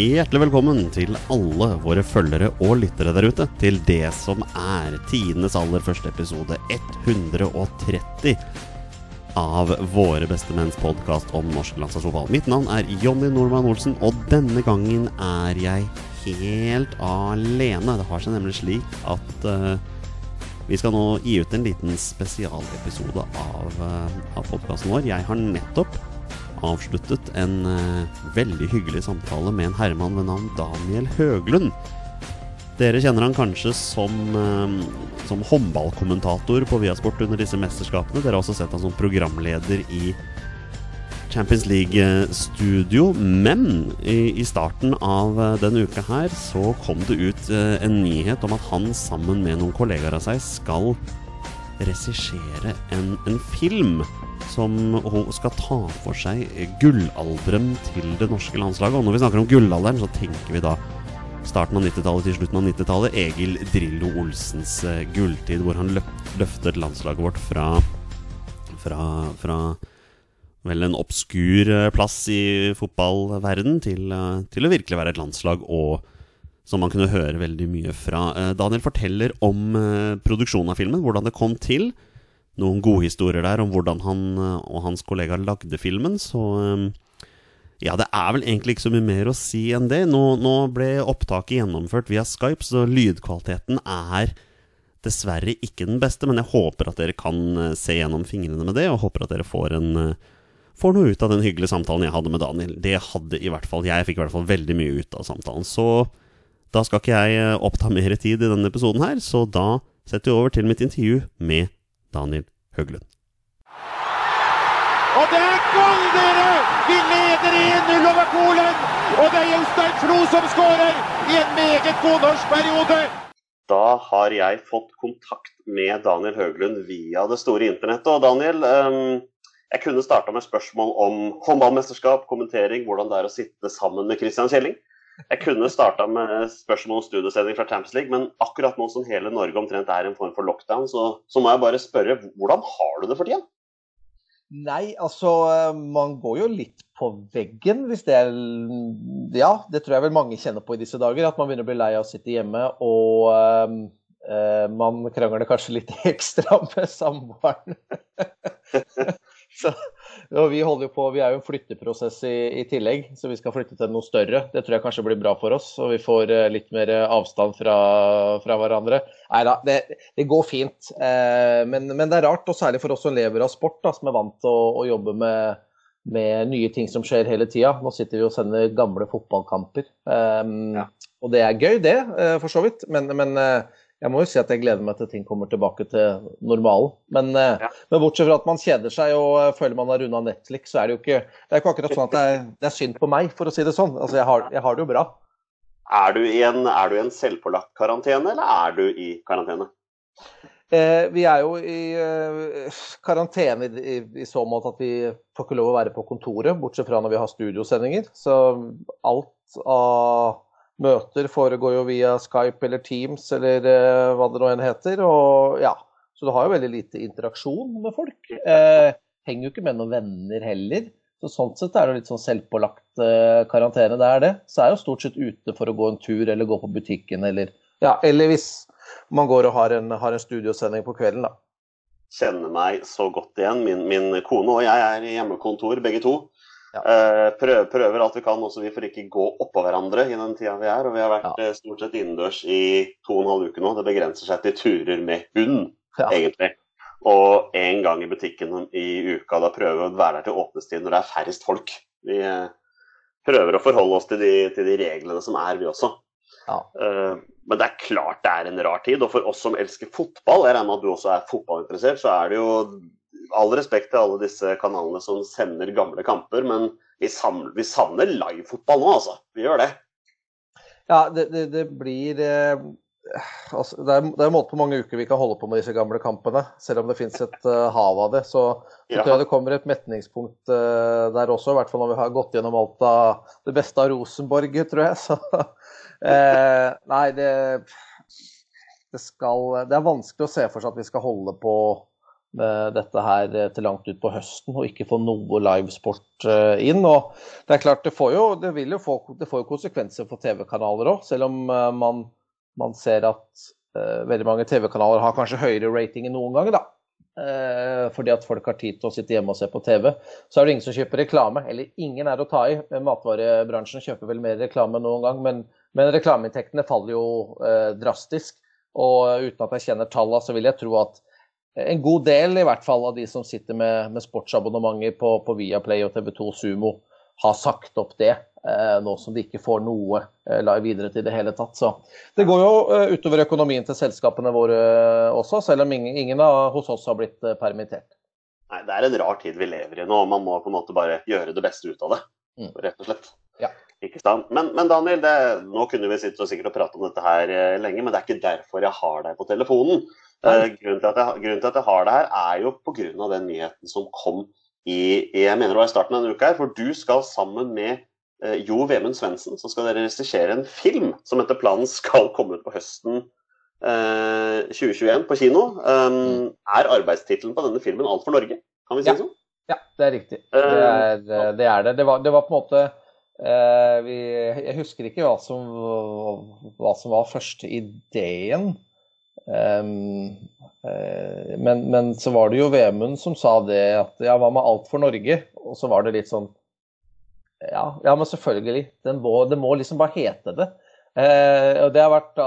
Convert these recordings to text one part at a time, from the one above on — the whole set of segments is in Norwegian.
Hjertelig velkommen til alle våre følgere og lyttere der ute til det som er tidenes aller første episode 130 av Våre bestemenns podkast om norsk landslagsfotball. Mitt navn er Jonny Normann Olsen, og denne gangen er jeg helt alene. Det har seg nemlig slik at uh, vi skal nå gi ut en liten spesialepisode av, uh, av podkasten vår. Jeg har nettopp avsluttet en eh, veldig hyggelig samtale med en herremann ved navn Daniel Høglund. Dere kjenner han kanskje som, eh, som håndballkommentator på Viasport under disse mesterskapene. Dere har også sett han som programleder i Champions League-studio. Men i, i, starten av uh, denne uka her så kom det ut en nyhet om at han sammen med noen kollegaer av seg skal regissere en, en film som skal ta for seg gullalderen til det norske landslaget. Og når vi snakker om gullalderen, så tenker vi da starten av 90-tallet til slutten av 90-tallet. Egil Drillo Olsens uh, gulltid, hvor han løftet landslaget vårt fra, fra, fra vel en obskur uh, plass i fotballverden til, uh, til, å virkelig være et landslag og som man kunne høre veldig mye fra. Daniel forteller om produksjonen av filmen, hvordan det kom til noen gode historier der om hvordan han eh, og hans kollega lagde filmen, så eh, ja, det er vel egentlig ikke så mye mer å si enn det. Nå, nå ble opptaket gjennomført via Skype, så lydkvaliteten er dessverre ikke den beste, men jeg håper at dere kan eh, se gjennom fingrene med det, og håper at dere får, en, får noe ut av den hyggelige samtalen jeg hadde med Daniel. Det hadde i hvert fall jeg. fikk i hvert fall veldig mye ut av samtalen. Så da skal ikke jeg oppta mer tid i denne episoden her, så da setter vi over til mitt intervju med Daniel Høglund. Og det er gull, dere! Vi leder 1-0 over Polen! Og det er Jostein Flo som skårer i en meget god norsk periode! Da har jeg fått kontakt med Daniel Høglund via det store internettet. Og Daniel, um, jeg kunne starta med spørsmål om håndballmesterskap, kommentering, hvordan det er å sitte sammen med Christian Kjelling. Jeg kunne starta med spørsmål om studiesending fra Champions League, men akkurat nå som hele Norge omtrent er i en form for lockdown, så, så, må jeg bare spørre hvordan har du det for tida? Nei, altså man går jo litt på veggen hvis det er Ja, det tror jeg vel mange kjenner på i disse dager. At man begynner å bli lei av å sitte hjemme og uh, man krangler kanskje litt ekstra med samboeren. så, vi jo på, vi er jo en flytteprosess i, i, tillegg, så vi skal flytte til noe større. Det tror jeg kanskje blir bra for oss, og vi får uh, litt mer avstand fra, fra hverandre. Nei da, det, det, går fint. Eh, men, men, det er rart, og særlig for oss som lever av sport, da, som er vant til å, å jobbe med, med, nye ting som skjer hele tida. Nå sitter vi og sender gamle fotballkamper. Eh, ja. Og det er gøy, det, uh, for så vidt. Men, men jeg må jo si at jeg gleder meg til ting kommer tilbake til normalen. Men, eh, ja. men bortsett fra at man kjeder seg og eh, føler man har runda Netflix, så er det jo ikke, det er ikke akkurat sånn at det er, det er, synd på meg, for å si det sånn. Altså, jeg har, jeg har det jo bra. Er du, i en, er du i en selvpålagt karantene, eller er du i karantene? Eh, vi er jo i eh, karantene i, i, i, så måte at vi får ikke lov å være på kontoret, bortsett fra når vi har studiosendinger. Så alt av møter foregår jo via Skype eller Teams eller eh, hva det nå enn heter. Og, ja. Så du har jo veldig lite interaksjon med folk. Eh, henger jo ikke med noen venner heller. Så Sånn sett er det litt sånn selvpålagt eh, karantene. Det er det. Så er jo stort sett ute for å gå en tur eller gå på butikken eller Ja, eller hvis man går og har en, har en studiosending på kvelden, da. Kjenner meg så godt igjen. Min, min kone og jeg er i hjemmekontor begge to. Ja. Eh, prøver, prøver, alt vi kan også vi får ikke gå oppå hverandre i den tida vi er. Og vi har vært ja. Eh, stort sett innendørs i to og en halv uke nå. Det begrenser seg til turer med hund, ja. egentlig. Og en gang i butikken i uka. Da prøver vi å være der til åpningstid når det er færrest folk. Vi eh, prøver å forholde oss til de, til de reglene som er, vi også. Ja. Men det er klart det er en rar tid. Og for oss som elsker fotball, jeg regner med at du også er fotballinteressert, så er det jo all respekt til alle disse kanalene som sender gamle kamper, men vi savner, vi savner livefotball nå, altså. Vi gjør det. Ja, det, det, det blir eh, altså, Det er, det er måte på mange uker vi kan holde på med disse gamle kampene. Selv om det finnes et uh, hav av det. Så, så ja. tror jeg det kommer et metningspunkt uh, der også. I hvert fall når vi har gått gjennom alt av det beste av Rosenborg, tror jeg. Så eh, nei, det, det skal Det er vanskelig å se for seg at vi skal holde på dette her til langt ut på høsten og ikke få noe livesport inn. Og det er klart, det får jo, det vil jo få, det får konsekvenser for TV-kanaler òg, selv om man, man ser at uh, veldig mange TV-kanaler har kanskje høyere rating enn noen ganger, da. Fordi at folk har tid til å sitte hjemme og se på TV. Så er det ingen som kjøper reklame. Eller ingen er å ta i. Matvarebransjen kjøper vel mer reklame enn noen gang, men, men reklameinntektene faller jo uh, drastisk. Og uten at jeg kjenner tallene, så vil jeg tro at en god del i hvert fall av de som sitter med, med sportsabonnementer på, på Viaplay og TV2 Sumo, har sagt opp det. Eh, nå som de ikke får noe eh, videre til det hele tatt. Så det går jo eh, utover økonomien til selskapene våre også, selv om ingen, ingen hos oss har blitt permittert. Nei, Det er en rar tid vi lever i nå. Man må på en måte bare gjøre det beste ut av det. Mm. Rett og slett. Ja. Ikke sant? Men, men Daniel, det, nå kunne vi sitte og sikkert og prate om dette her lenge, men det er ikke derfor jeg har deg på telefonen. Grunnen til, jeg, grunnen, til at jeg, har det her, er jo pga. den nyheten som kom i, jeg mener det var i starten av denne uka her. For du skal sammen med Eh, jo Vemund Svendsen, så skal dere regissere en film som etter planen skal komme ut på høsten eh, 2021 på kino. Um, er arbeidstittelen på denne filmen 'Alt for Norge'? Kan vi si ja. sånn? Ja, det er riktig. Det er eh, det. Er det. Det, var, det, var, på en måte eh, vi, Jeg husker ikke hva som, hva som var første ideen. Um, uh, men, men, så var det jo Vemund som sa det at ja, hva med 'Alt for Norge'? Og så var det litt sånn ja, ja, men selvfølgelig. Må, det må liksom bare hete det. Uh, og det har vært,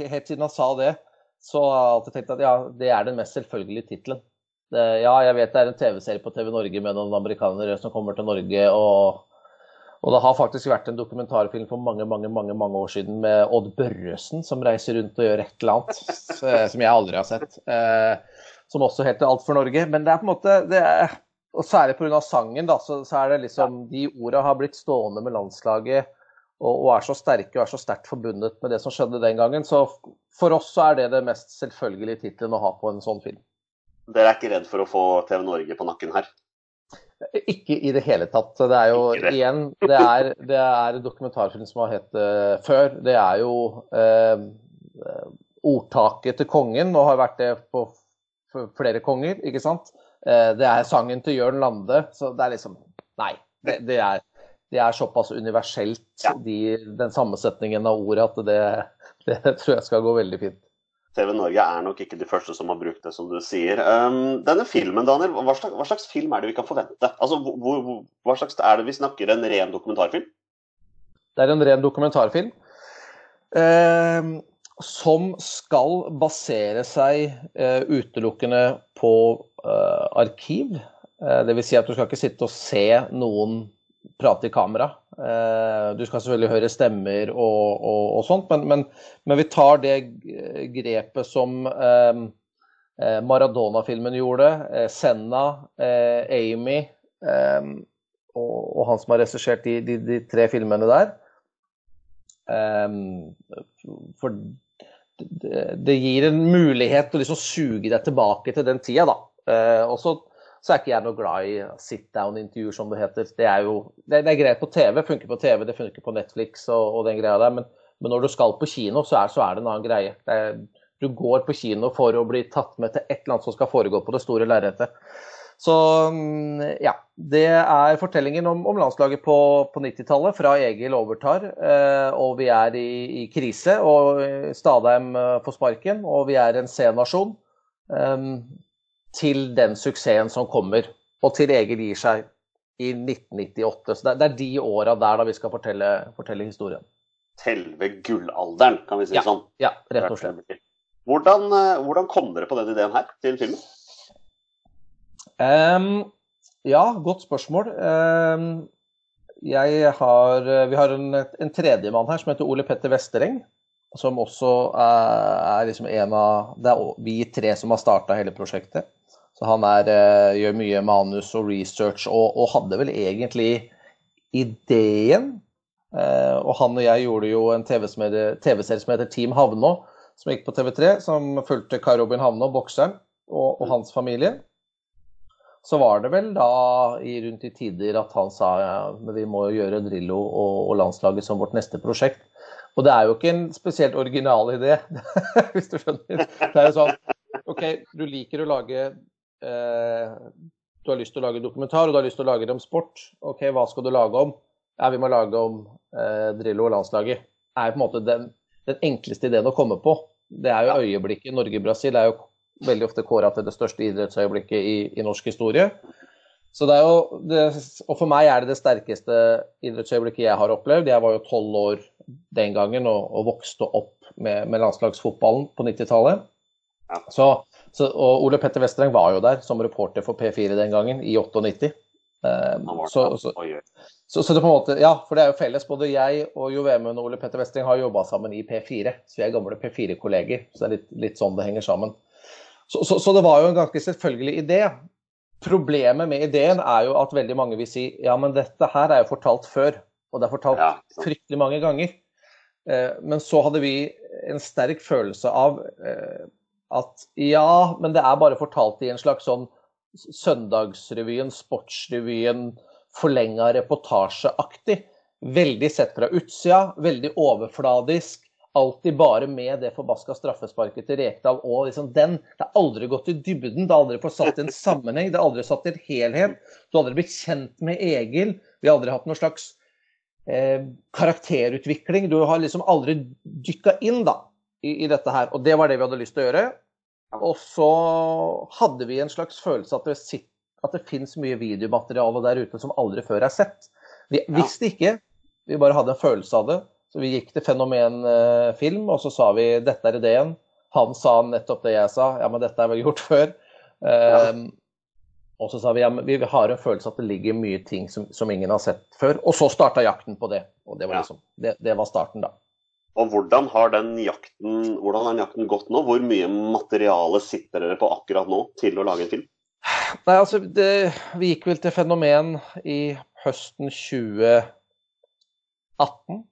Helt siden han sa det, så har jeg alltid tenkt at ja, det er den mest selvfølgelige tittelen. Ja, jeg vet det er en TV-serie på TV Norge med noen amerikanere som kommer til Norge. Og, og, det har faktisk vært en dokumentarfilm for mange mange, mange, mange år siden med Odd Børresen som reiser rundt og gjør et eller annet som jeg aldri har sett. Eh, som også heter Alt for Norge. Men det er på en måte det er, og særlig pga. sangen, da, så, så, er det liksom De orda har blitt stående med landslaget og, og, er så sterke og er så sterkt forbundet med det som skjedde den gangen. Så for oss så er det det mest selvfølgelige tittelen å ha på en sånn film. Dere er ikke redd for å få TV Norge på nakken her? Ikke i det hele tatt. Det er jo igjen Det er, det er dokumentarfilm som har hett uh, før. Det er jo uh, ordtaket til kongen, og har vært det på flere konger, ikke sant. Uh, det er sangen til Jørn Lande, så det er liksom Nei. Det, det, er, det er, såpass universelt, ja. de, den sammensetningen av ordet, at det, det, tror jeg skal gå veldig fint. TV Norge er nok ikke de første som har brukt det, som du sier. Um, denne filmen, Daniel, hva slags, hva slags, film er det vi kan forvente? Altså, hvor, hva slags er det vi snakker? En ren dokumentarfilm? Det er en ren dokumentarfilm. Eh, som skal basere seg eh, utelukkende på eh, arkiv. Eh, Dvs. Si at du skal ikke sitte og se noen prate i kamera. Uh, du skal selvfølgelig høre stemmer og, og, og sånt, men, men, men, vi tar det grepet som Maradona-filmen gjorde, Senna, Amy og, og, han som har regissert de, de, de, tre filmene der. for det, gir en mulighet til å liksom suge deg tilbake til den tida, da. Og så, så, er ikke jeg noe glad i sit down-intervjuer, som det heter. Det er jo det, det, er greit på TV, funker på TV, det funker på Netflix og, og den greia der. Men, men, når du skal på kino, så er, så er det en annen greie. Er, du går på kino for å bli tatt med til et eller annet som skal foregå på det store lerretet. Så mm, ja. Det er fortellingen om, om landslaget på, på 90-tallet, fra Egil overtar. Eh, og vi er i, i, krise, og Stadheim eh, får sparken. Og vi er en C-nasjon. Eh, til den suksessen som kommer, og til Egil gir seg i 1998. Så det, er de åra der da vi skal fortelle, fortelle historien. Selve gullalderen, kan vi si ja, sånn. Ja, rett og slett. Hvordan, hvordan kom dere på den ideen her til filmen? Um, ja, godt spørsmål. Um, har, vi har en, en tredjemann her som heter Ole Petter Vestereng. Som også er, er liksom en av Det er vi tre som har starta hele prosjektet. Så han er, uh, gjør mye manus og research, og, og hadde vel egentlig ideen. Uh, og han og jeg gjorde jo en TV-serie TV som heter Team Havnå, som gikk på TV3. Som fulgte Kai Robin Havnå, bokseren, og, og hans familie så var det vel da i, rundt i tider at han sa ja, vi må gjøre Drillo og, og, landslaget som vårt neste prosjekt. Og det er jo ikke en spesielt original idé, hvis du skjønner. Det er jo sånn OK, du liker å lage eh, du har lyst til å lage dokumentar, og du har lyst til å lage det om sport. OK, hva skal du lage om? Ja, vi må lage om eh, Drillo og landslaget. Det er på en måte den, den, enkleste ideen å komme på. Det er jo øyeblikket Norge-Brasil er jo veldig ofte kåra til det største idrettsøyeblikket i, i norsk historie. Så det er jo, det, og for meg er det det sterkeste idrettsøyeblikket jeg har opplevd. Jeg var jo tolv år den gangen og, og vokste opp med, med landslagsfotballen på 90-tallet. Ja. Så, så, og Ole Petter Westereng var jo der som reporter for P4 den gangen, i 98. Um, så, så, så, så, det på en måte, ja, for det er jo felles. Både jeg og Jo Vemund og Ole Petter Westereng har jobba sammen i P4, så vi er gamle P4-kolleger. Så det er litt, litt, sånn det henger sammen. Så, det var jo en ganske selvfølgelig idé. Problemet med ideen er jo at veldig mange vil si ja, men dette her er jo fortalt før. Og det er fortalt ja, fryktelig mange ganger. Eh, men så hadde vi en sterk følelse av eh, at ja, men det er bare fortalt i en slags sånn Søndagsrevyen, Sportsrevyen, forlenga reportasjeaktig. Veldig sett fra utsida, veldig overfladisk alltid bare med det forbaska straffesparket til Rekdal og liksom den. Det har aldri gått i dybden, det har aldri fått satt i en sammenheng, det har aldri satt i en helhet. Du har aldri blitt kjent med Egil. Vi har aldri hatt noen slags eh, karakterutvikling. Du har liksom aldri dykka inn da, i, i, dette her. Og det var det vi hadde lyst til å gjøre. Og så hadde vi en slags følelse at det, sitter, at det finnes mye videomateriale der ute som aldri før er sett. Vi visste ikke, vi bare hadde en følelse av det. Så vi gikk til Fenomen eh, og så sa vi dette er ideen. Han sa nettopp det jeg sa, ja, men dette er vel gjort før. Ja. Um, og så sa vi ja, men vi har en følelse at det ligger mye ting som, som ingen har sett før. Og så starta jakten på det. Og det var, liksom, det, det var starten, da. Og hvordan har den jakten, hvordan har jakten gått nå? Hvor mye materiale sitter dere på akkurat nå til å lage en film? Nei, altså, det, Vi gikk vel til Fenomen i høsten 2018.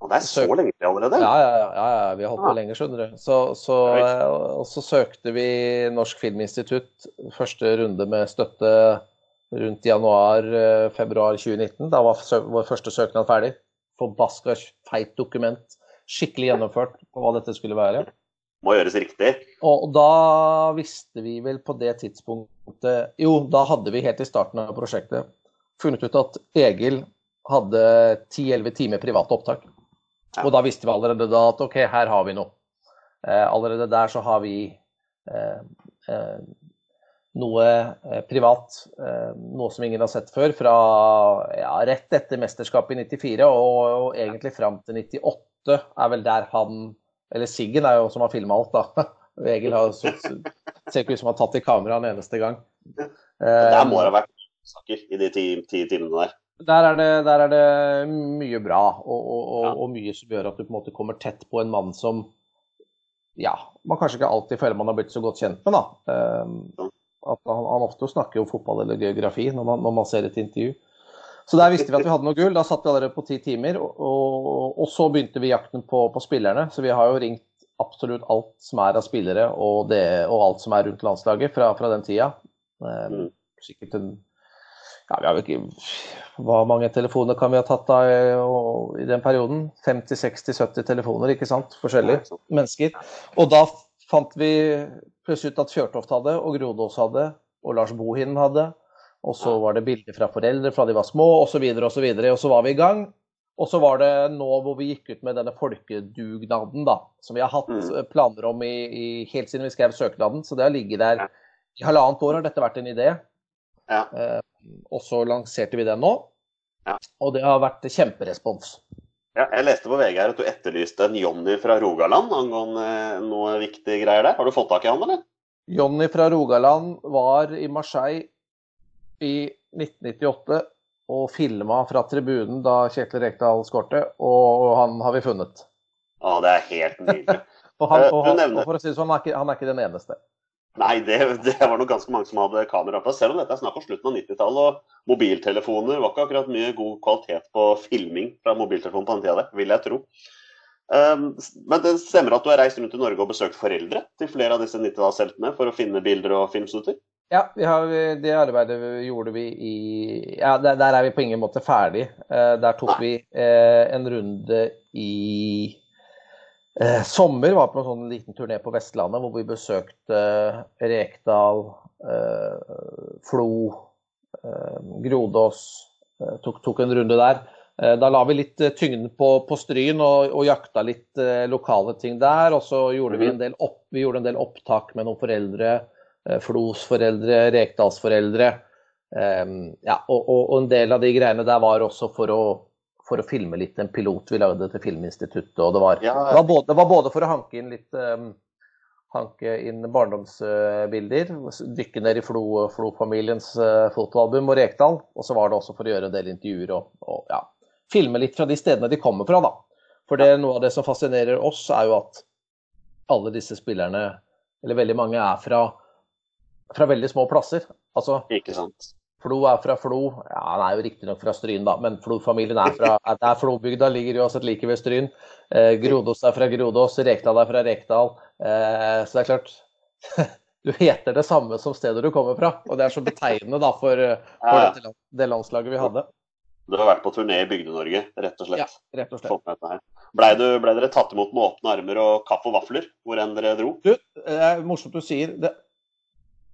Og det er så Søk... lenge til allerede? Ja, ja, ja, ja, vi har holdt på lenge, skjønner du. Så, så, og så søkte vi Norsk Filminstitutt første runde med støtte rundt januar-februar eh, 2019. Da var vår første søknad ferdig. Forbaska feit dokument. Skikkelig gjennomført på hva dette skulle være. Må gjøres riktig. Og da visste vi vel på det tidspunktet Jo, da hadde vi helt i starten av prosjektet funnet ut at Egil hadde 10-11 timer private opptak. Og da visste vi allerede da at OK, her har vi noe. Eh, allerede der så har vi eh, eh, noe eh, privat, eh, noe som ingen har sett før, fra ja, rett etter mesterskapet i 94 og, og egentlig fram til 98 er vel der han Eller Siggen er jo som har filma alt, da. Egil har, så, ser ikke ut som han har tatt i kamera en eneste gang. Der må det ha vært saker i de ti, ti timene der der er, det, der er det, mye bra, og, og, og, ja. og, mye som gjør at du på en måte kommer tett på en mann som ja, man kanskje ikke alltid føler man har blitt så godt kjent med. da. Um, at han, han, ofte snakker om fotball eller geografi når man, når man, ser et intervju. Så der visste vi at vi hadde noe gull. Da satt vi allerede på ti timer. Og, så begynte vi jakten på, på, spillerne. Så vi har jo ringt absolutt alt som er av spillere og, det, og alt som er rundt landslaget fra, fra den tida. Um, sikkert en ja, vi har jo ikke Hvor mange telefoner kan vi ha tatt da i, den perioden? 50-60-70 telefoner, ikke sant? Forskjellige mennesker. Og da fant vi plutselig ut at Fjørtoft hadde, og Grodås hadde, og Lars Bohinen hadde. Og så var det bilder fra foreldre fra de var små, osv., osv. Og, så videre, og så var vi i gang. Og så var det nå hvor vi gikk ut med denne folkedugnaden, da, som vi har hatt mm. planer om i, i, helt siden vi skrev søknaden. Så det har ligget der i halvannet år har dette vært en idé. Ja. Eh, og så lanserte vi den nå. Ja. Og det har vært kjemperespons. Ja, jeg leste på VG her at du etterlyste en Jonny fra Rogaland angående noe viktige greier der. Har du fått tak i han, eller? Jonny fra Rogaland var i Marseille i 1998 og filma fra tribunen da Kjetil Rekdal skårte, og han har vi funnet. Å, det er helt nydelig. og, han, og, han, og for å si det sånn, han er, ikke, han er ikke den eneste. Nei, det, det, var nok ganske mange som hadde kamera på. Selv om dette er snakk om slutten av 90-tallet og mobiltelefoner var ikke akkurat mye god kvalitet på filming fra mobiltelefonen på den tida, vil jeg tro. Um, men det stemmer at du har reist rundt i Norge og besøkt foreldre til flere av disse 90-tallsheltene for å finne bilder og filmsnutter? Ja, har, det arbeidet gjorde vi i Ja, der, der, er vi på ingen måte ferdig. Uh, der tok vi uh, en runde i Eh, sommer var på en sånn liten turné på Vestlandet hvor vi besøkte eh, Rekdal, eh, Flo, eh, Grodås eh, tok, tok, en runde der. Eh, da la vi litt eh, tyngden på, på Stryn og, og, jakta litt lokale ting der. Og så gjorde vi mhm. en del, opp, vi en del opptak med noen foreldre. Flos foreldre, Rekdals foreldre. ja, og, og, en del av de greiene der var også for å for å filme litt en pilot vi lagde til Filminstituttet. og Det var, ja. det var, både, det var både, for å hanke inn litt um, hanke inn barndomsbilder. Dykke ned i Flo-familiens Flo fotoalbum og Rekdal. Og så var det også for å gjøre en del intervjuer og, og ja, filme litt fra de stedene de kommer fra. da. For det, noe av det som fascinerer oss, er jo at alle disse spillerne, eller veldig mange, er fra, fra veldig små plasser. Altså, Ikke sant. Flo er fra Flo. Ja, Han er jo riktignok fra Stryn, da, men Flo-familien er fra er Flobygda, ligger jo uansett like ved Stryn. Eh, Grodås er fra Grodås, Rekdal er fra Rekdal. Eh, så det er klart Du heter det samme som stedet du kommer fra, og det er så betegnende da for, for ja. det, det landslaget vi hadde. Du har vært på turné i Bygde-Norge, rett og slett? Ja, rett og slett. Blei ble dere tatt imot med åpne armer og kaffe og vafler hvor enn dere dro? Du, det er morsomt du sier. Det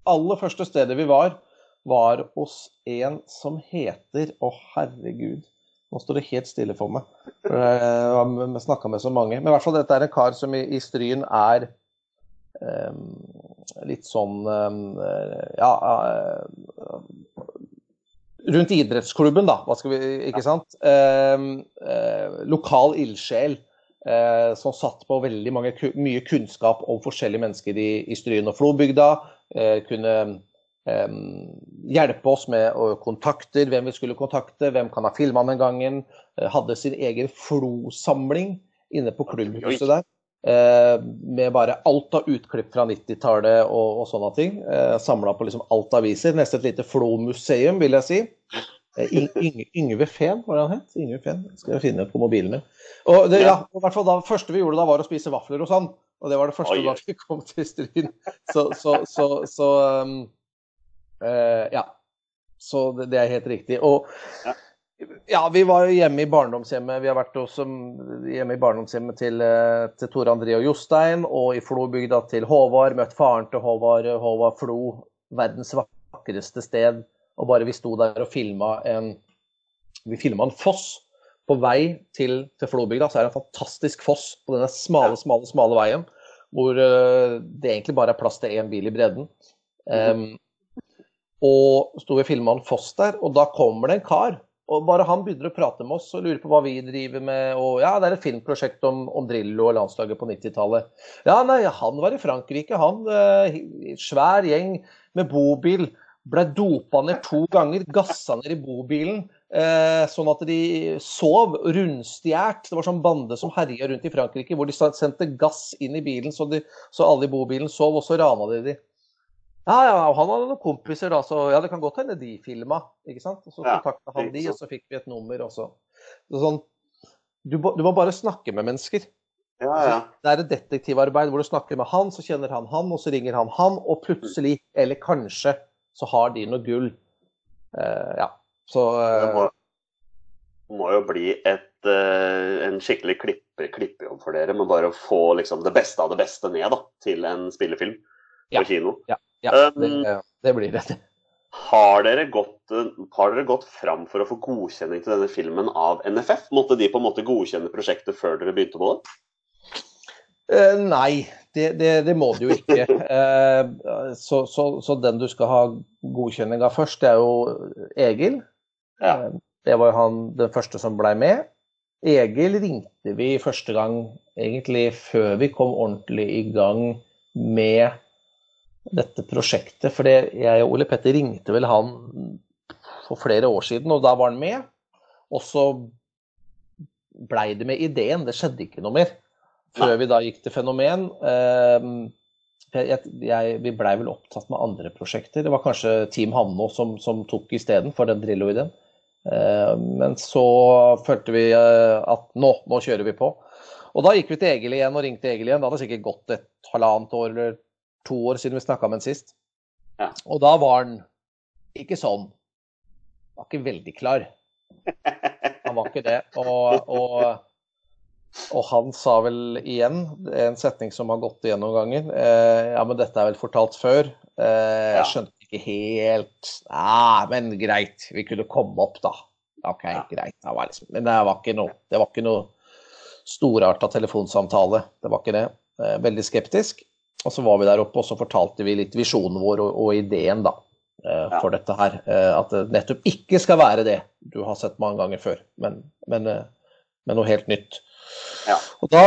aller første stedet vi var, var hos en som heter Å, herregud. Nå står det helt stille for meg. Vi snakka med så mange. Men i hvert fall dette er en kar som i, i Stryn er um, litt sånn um, Ja uh, Rundt idrettsklubben, da. Hva skal vi Ikke sant? Um, uh, lokal ildsjel. Uh, som satt på veldig mange, mye kunnskap om forskjellige mennesker i, i Stryn og Flobygda. kunne hjelpe oss med kontakter, hvem vi skulle kontakte, hvem kan ha filma den gangen. Eh, hadde sin egen Flo-samling inne på klubbhuset der. Eh, med bare alt av utklipp fra 90-tallet og, og, sånne ting. Eh, Samla på liksom alt aviser. Nesten et lite Flo-museum, vil jeg si. Yngve Fehn, var det han het? Yngve Fehn, skal jeg finne på mobilen Og det, ja, i hvert fall da, første vi gjorde da, var å spise vafler hos han. Og det var det første da vi kom til Stryn. Så, så, så, så um, Uh, ja. Så det, det, er helt riktig. Og ja. ja. vi var jo hjemme i barndomshjemmet. Vi har vært også hjemme i barndomshjemmet til, eh, til Tore André og Jostein, og i Flobygda til Håvard. Møtt faren til Håvard, Håvard Flo. Verdens vakreste sted. Og bare vi sto der og filma en Vi filma en foss. På vei til, til Flobygda så er det en fantastisk foss på denne smale, smale, smale veien. Hvor uh, det egentlig bare er plass til én bil i bredden. Um, og sto vi og filma en foss der, og da kommer det en kar. Og bare han begynner å prate med oss og lurer på hva vi driver med. Og ja, det er et filmprosjekt om, om Drillo og landslaget på 90-tallet. Ja, nei, han var i Frankrike, han. Eh, svær gjeng med bobil. Ble dopa ned to ganger, gassa ned i bobilen. Eh, sånn at de sov rundstjålet. Det var sånn bande som herja rundt i Frankrike, hvor de sendte gass inn i bilen så, de, så alle i bobilen sov, og så rana de de. Ja, ja, og han hadde noen kompiser, da, så ja, det kan godt hende de filma. ikke sant? Og Så kontakta han de, og så fikk vi et nummer. også. så sånn, du, du, må bare snakke med mennesker. Ja, ja. Det er et detektivarbeid hvor du snakker med han, så kjenner han han, og så ringer han han, og plutselig, eller kanskje, så har de noe gull. Uh, ja, så uh, Det må, må, jo bli et, uh, en skikkelig klippe, klippejobb for dere med bare å få liksom, det beste av det beste ned da, til en spillefilm på ja, kino. Ja. Ja, det, um, det blir det. Har dere, gått, har dere, gått, fram for å få godkjenning til denne filmen av NFF? Måtte de på en måte godkjenne prosjektet før dere begynte på det? Uh, nei, det, det, det, må du jo ikke. Uh, så, så, så, den du skal ha godkjenning av først, det er jo Egil. Ja. Uh, det var jo han den første som blei med. Egil ringte vi første gang egentlig før vi kom ordentlig i gang med dette prosjektet. For jeg og Ole Petter ringte vel han for flere år siden, og da var han med. Og så blei det med ideen. Det skjedde ikke noe mer. Før vi da gikk til Fenomen. Ehm, jeg, jeg, vi blei vel opptatt med andre prosjekter. Det var kanskje Team Hamno som, som tok isteden for den Drillo-ideen. Ehm, men så følte vi eh, at nå, nå kjører vi på. Og da gikk vi til Egil igjen og ringte Egil igjen. Da hadde det sikkert gått et halvannet år eller to år siden vi snakka med han sist. Ja. Og da var han ikke sånn. Var ikke veldig klar. Han var ikke det. Og, og, og, han sa vel igjen en setning som har gått igjennom gangen. Eh, ja, men dette er vel fortalt før. Eh, jeg skjønte ikke helt Nei, men greit. Vi kunne komme opp, da. OK, greit. Det var liksom, men det var ikke noe, det var ikke noe storarta telefonsamtale. Det var ikke det. Eh, veldig skeptisk. Og så var vi der oppe, og så fortalte vi litt visjonen vår og, og ideen, da. eh, For dette her. Eh, At det nettopp ikke skal være det du har sett mange ganger før, men, men, men noe helt nytt. Ja. Og da,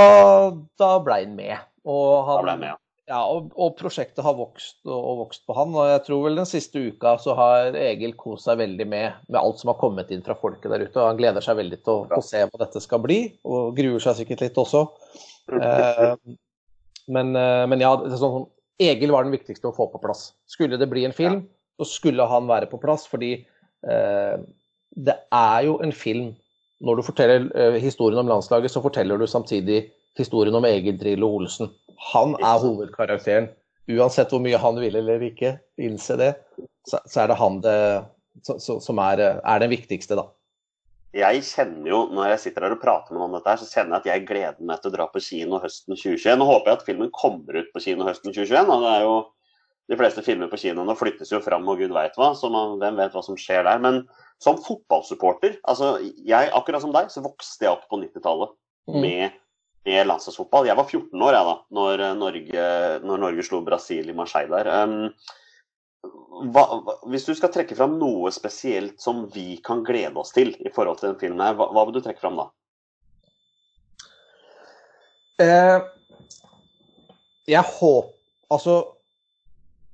da ble han med. Og, han, ble med, ja. ja, og, og prosjektet har vokst og, og vokst på han. Og jeg tror vel den siste uka så har Egil kost seg veldig med, med alt som har kommet inn fra folket der ute. Og han gleder seg veldig til å, å se hva dette skal bli, og gruer seg sikkert litt også. Eh, men, eh, men ja, det sånn, Egil var den viktigste å få på plass. Skulle det bli en film, så skulle han være på plass, fordi eh, det er jo en film Når du forteller eh, historien om landslaget, så forteller du samtidig historien om Egil Drillo Olsen. Han er hovedkarakteren. Uansett hvor mye han vil eller ikke innse det, så, så er det han det, så, som er, er den viktigste, da. Jeg kjenner jo, Når jeg sitter her og prater med noen om dette, her, så kjenner jeg at jeg gleder meg til å dra på kino høsten 2021. Nå håper jeg at filmen kommer ut på kino høsten 2021. og det er jo De fleste filmer på kino nå flyttes jo fram, og gud veit hva. Så man, hvem vet hva som skjer der. Men som fotballsupporter, altså jeg, akkurat som deg, så vokste jeg opp på 90-tallet Mm. med, med landslagsfotball. Jeg var 14 år jeg da, når eh, Norge, når Norge slo Brasil i Marseille der. Um, hva, hva, hvis du skal trekke fram noe spesielt som vi kan glede oss til i forhold til den filmen, her, hva, hva vil du trekke fram da? Eh, jeg håper Altså,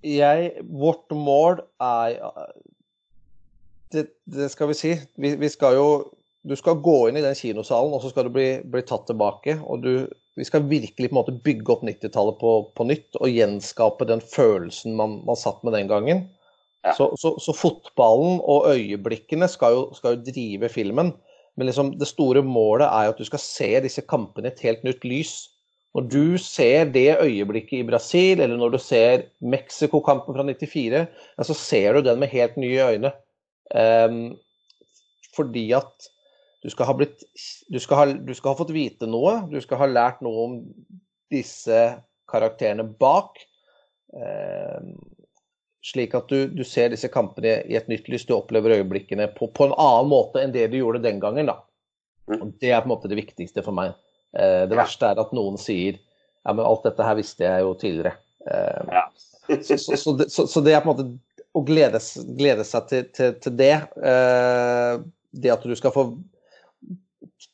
jeg Vårt mål er det, det skal vi si. Vi, vi skal jo Du skal gå inn i den kinosalen, og så skal du bli, bli tatt tilbake. og du, Vi skal virkelig på en måte bygge opp 90-tallet på, på nytt og gjenskape den følelsen man, man satt med den gangen. Ja. Så, så, så fotballen og øyeblikkene skal jo, skal jo drive filmen. Men liksom det store målet er jo at du skal se disse kampene i et helt nytt lys. Når du ser det øyeblikket i Brasil, eller når du ser Mexico-kampen fra 94, ja, så ser du den med helt nye øyne. Ehm, fordi at du skal, ha blitt, du, skal ha, du skal ha fått vite noe, du skal ha lært noe om disse karakterene bak. Ehm, slik at du, du ser disse kampene i et nytt lys, du opplever øyeblikkene på, på en annen måte enn det du gjorde den gangen. Mm. Det er på en måte det viktigste for meg. Eh, det verste er at noen sier ja, men alt dette her visste jeg jo tidligere. Eh, Ja. så, så, så, det, så det er på en måte å glede, glede seg til, til, til det. Eh, det at du skal få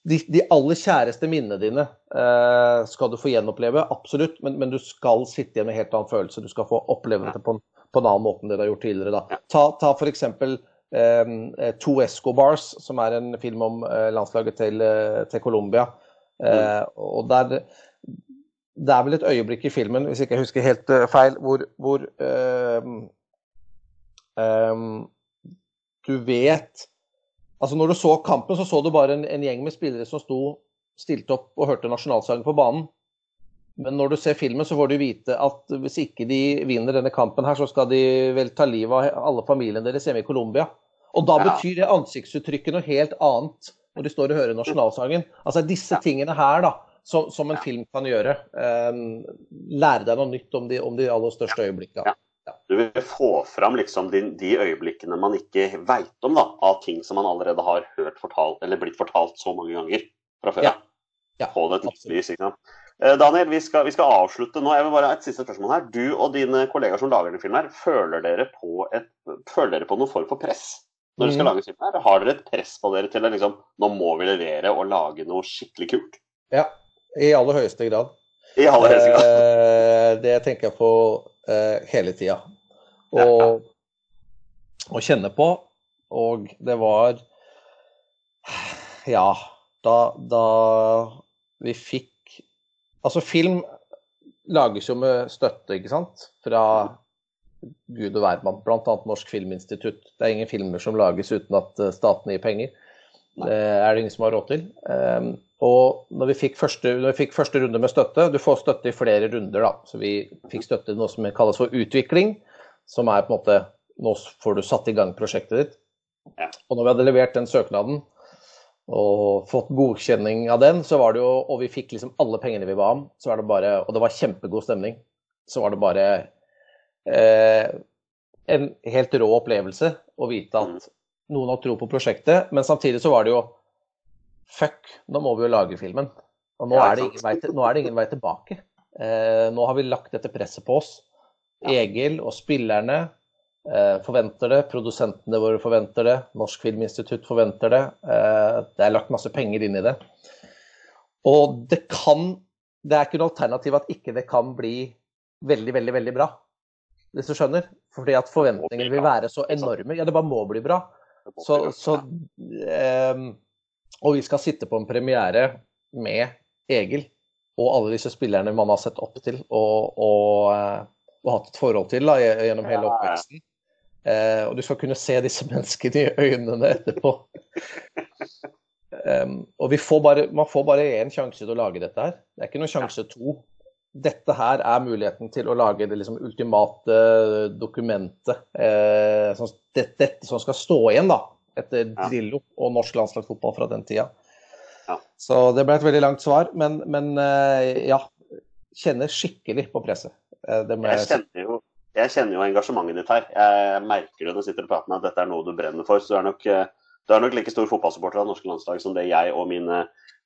de, de aller kjæreste minnene dine eh, skal du få gjenoppleve, absolutt. Men, men du skal sitte igjen med en helt annen følelse. Du skal få oppleve det på en, på en annen måte enn det du har gjort tidligere. Da. Ta, ta f.eks. Eh, To Escobars, som er en film om eh, landslaget til, eh, til Colombia. Eh, og der, det er vel et øyeblikk i filmen, hvis ikke jeg husker helt eh, feil, hvor, hvor eh, eh, du vet Altså Når du så kampen, så så du bare en, en gjeng med spillere som sto stilte opp og hørte nasjonalsangen på banen. Men når du ser filmen, så får du vite at hvis ikke de vinner denne kampen, her, så skal de vel ta livet av alle familiene deres hjemme i Colombia. Og da Ja. betyr det ansiktsuttrykket noe helt annet når de står og hører nasjonalsangen. Altså disse tingene her, da, som, som en film kan gjøre. Um, lære deg noe nytt om de, om de aller største øyeblikkene. Ja. Du vil få fram liksom de, de øyeblikkene man ikke veit om, da, av ting som man allerede har hørt fortalt, eller blitt fortalt så mange ganger fra før. Ja. Ja, på det et lys. ikke sant? Eh, Daniel, vi skal, vi skal avslutte nå. Jeg vil bare ha et siste spørsmål her. Du og dine kollegaer som lager denne filmen, her, føler dere på, et, føler dere på noen form for press når dere skal Mhm. lage film her? Har dere et press på dere til å liksom, nå må vi levere og lage noe skikkelig kult? Ja, i aller høyeste grad. I aller høyeste grad. Eh, det tenker jeg på eh, hele tida. Og, og kjenne på. Og det var Ja, da, da vi fikk Altså, film lages jo med støtte, ikke sant? Fra gud og hvermann, bl.a. Norsk Filminstitutt. Det er ingen filmer som lages uten at eh, staten gir penger. Det er det ingen som har råd til. Um, og når vi, fikk første, vi fikk første runde med støtte Du får støtte i flere runder, da. Så vi fikk støtte i noe som kalles for utvikling. Som er på en måte Nå får du satt i gang prosjektet ditt. Ja. Og når vi hadde levert den søknaden og fått godkjenning av den, så var det jo Og vi fikk liksom alle pengene vi ba om, så var det bare Og det var kjempegod stemning. Så var det bare eh, en helt rå opplevelse å vite at noen har tro på prosjektet, men samtidig så var det jo Fuck, nå må vi jo lage filmen. Og nå, Ja, er, det ingen vei, nå er det ingen vei tilbake. Eh, nå har vi lagt dette presset på oss. Egil og spillerne eh, forventer det, produsentene våre forventer det, Norsk Filminstitutt forventer det. Eh, det er lagt masse penger inn i det. Og det kan Det er ikke noe alternativ at ikke det kan bli veldig, veldig, veldig bra. Hvis du skjønner? Fordi at forventningene vil være så enorme. Ja, det bare må bli bra. Så, så ehm, Og vi skal sitte på en premiere med Egil og alle disse spillerne man har sett opp til og, og, eh, og hatt et forhold til da, gjennom hele oppveksten. Eh, og du skal kunne se disse menneskene i øynene etterpå. Um, og vi får bare, man får bare én sjanse til å lage dette her. Det er ikke noen sjanse to. Dette her er muligheten til å lage det liksom ultimate dokumentet. Eh, som, det, dette som skal stå igjen da, etter Ja. Drillo og norsk landslagsfotball fra den tida. Ja. Så det ble et veldig langt svar, men, men eh, ja. Kjenner skikkelig på presset. Eh, det jeg kjenner, jo, jeg kjenner jo engasjementet ditt her. Jeg merker det når du sitter og prater med at dette er noe du brenner for. Så du er nok, eh, du er nok like stor fotballsupporter av norske landslag som det jeg og mine,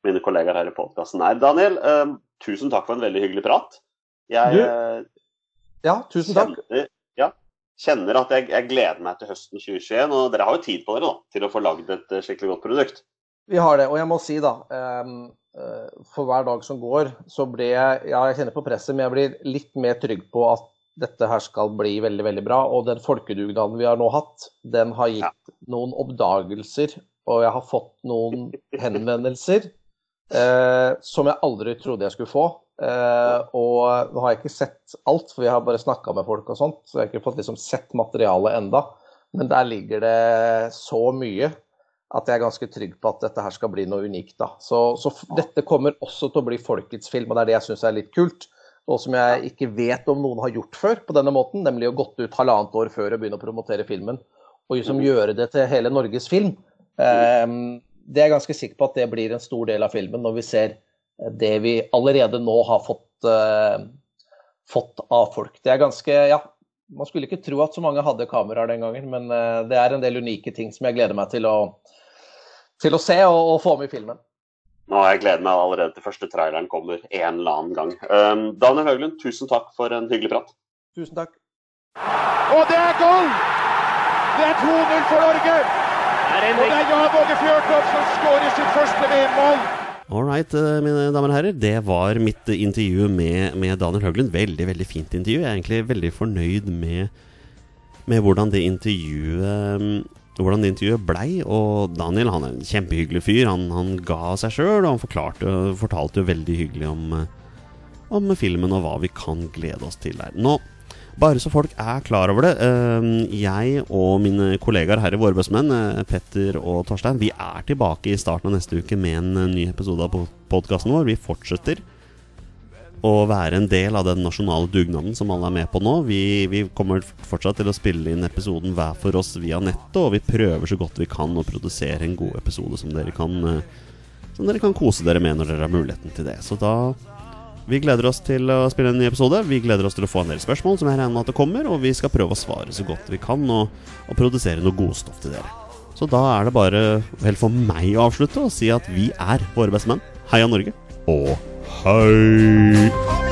mine kollegaer her i podkasten er. Daniel, eh, tusen takk for en veldig hyggelig prat. Jeg Du, eh, Ja, tusen takk. kjenner, ja, kjenner at jeg, jeg gleder meg til høsten 2021. Og dere har jo tid på dere da, til å få lagd et eh, skikkelig godt produkt. Vi har det, og jeg må si da ehm, eh, For hver dag som går, så blir jeg Ja, jeg kjenner på presset, men jeg blir litt mer trygg på at dette her skal bli veldig, veldig bra. Og den folkedugnaden vi har nå hatt, den har gitt Ja. noen oppdagelser. Og jeg har fått noen henvendelser eh, som jeg aldri trodde jeg skulle få. Eh, og nå har jeg ikke sett alt, for vi har bare snakka med folk og sånt. Så jeg har ikke fått liksom sett materialet enda. Men der ligger det så mye at jeg er ganske trygg på at dette her skal bli noe unikt. da. Så, så dette kommer også til å bli folkets film, og det er det jeg syns er litt kult. Og som jeg ikke vet om noen har gjort før på denne måten, nemlig å gått ut halvannet år før og begynne å promotere filmen. Og liksom gjøre det til hele Norges film. Ehm, det er jeg ganske sikker på at det blir en stor del av filmen, når vi ser det vi allerede nå har fått, uh, fått av folk. Det er ganske Ja, man skulle ikke tro at så mange hadde kameraer den gangen, men uh, det er en del unike ting som jeg gleder meg til å, til å se og, og få med i filmen. Nå har jeg gledet meg allerede til første traileren kommer en eller annen gang. Um, Daniel Høglund, tusen takk for en hyggelig prat. Tusen takk. Og det er goal! Det er 2-0 for Norge! Og det er Jan Åge Fjørtoft som skårer sitt første VM-mål! All right, eh, mine damer og herrer. Det var mitt eh, intervju med, med Daniel Høglund. Veldig veldig fint intervju. Jeg er egentlig veldig fornøyd med, med hvordan det intervjuet mm, hvordan det intervjuet blei. Og Daniel han er en kjempehyggelig fyr. Han, han ga seg sjøl, og han forklarte, fortalte jo veldig hyggelig om, eh, om filmen og hva vi kan glede oss til der. Nå, bare så folk er klar over det. eh, Jeg og mine kollegaer her i Våre eh, Petter og Torstein, vi er tilbake i starten av neste uke med en eh, ny episode av podkasten vår. Vi fortsetter å være en del av den nasjonale dugnaden som alle er med på nå. Vi, vi kommer fortsatt til å spille inn episoden hver for oss via nettet, og vi prøver så godt vi kan å produsere en god episode som dere kan, eh, som dere kan kose dere med når dere har muligheten til det. Så da vi gleder oss til å spille en ny episode. Vi gleder oss til å få en del spørsmål, som jeg regner med at det kommer, og vi skal prøve å svare så godt vi kan og, og produsere noe godstoff til dere. Så da er det bare vel for meg å avslutte og si at vi er våre beste menn. Heia Norge, og hei!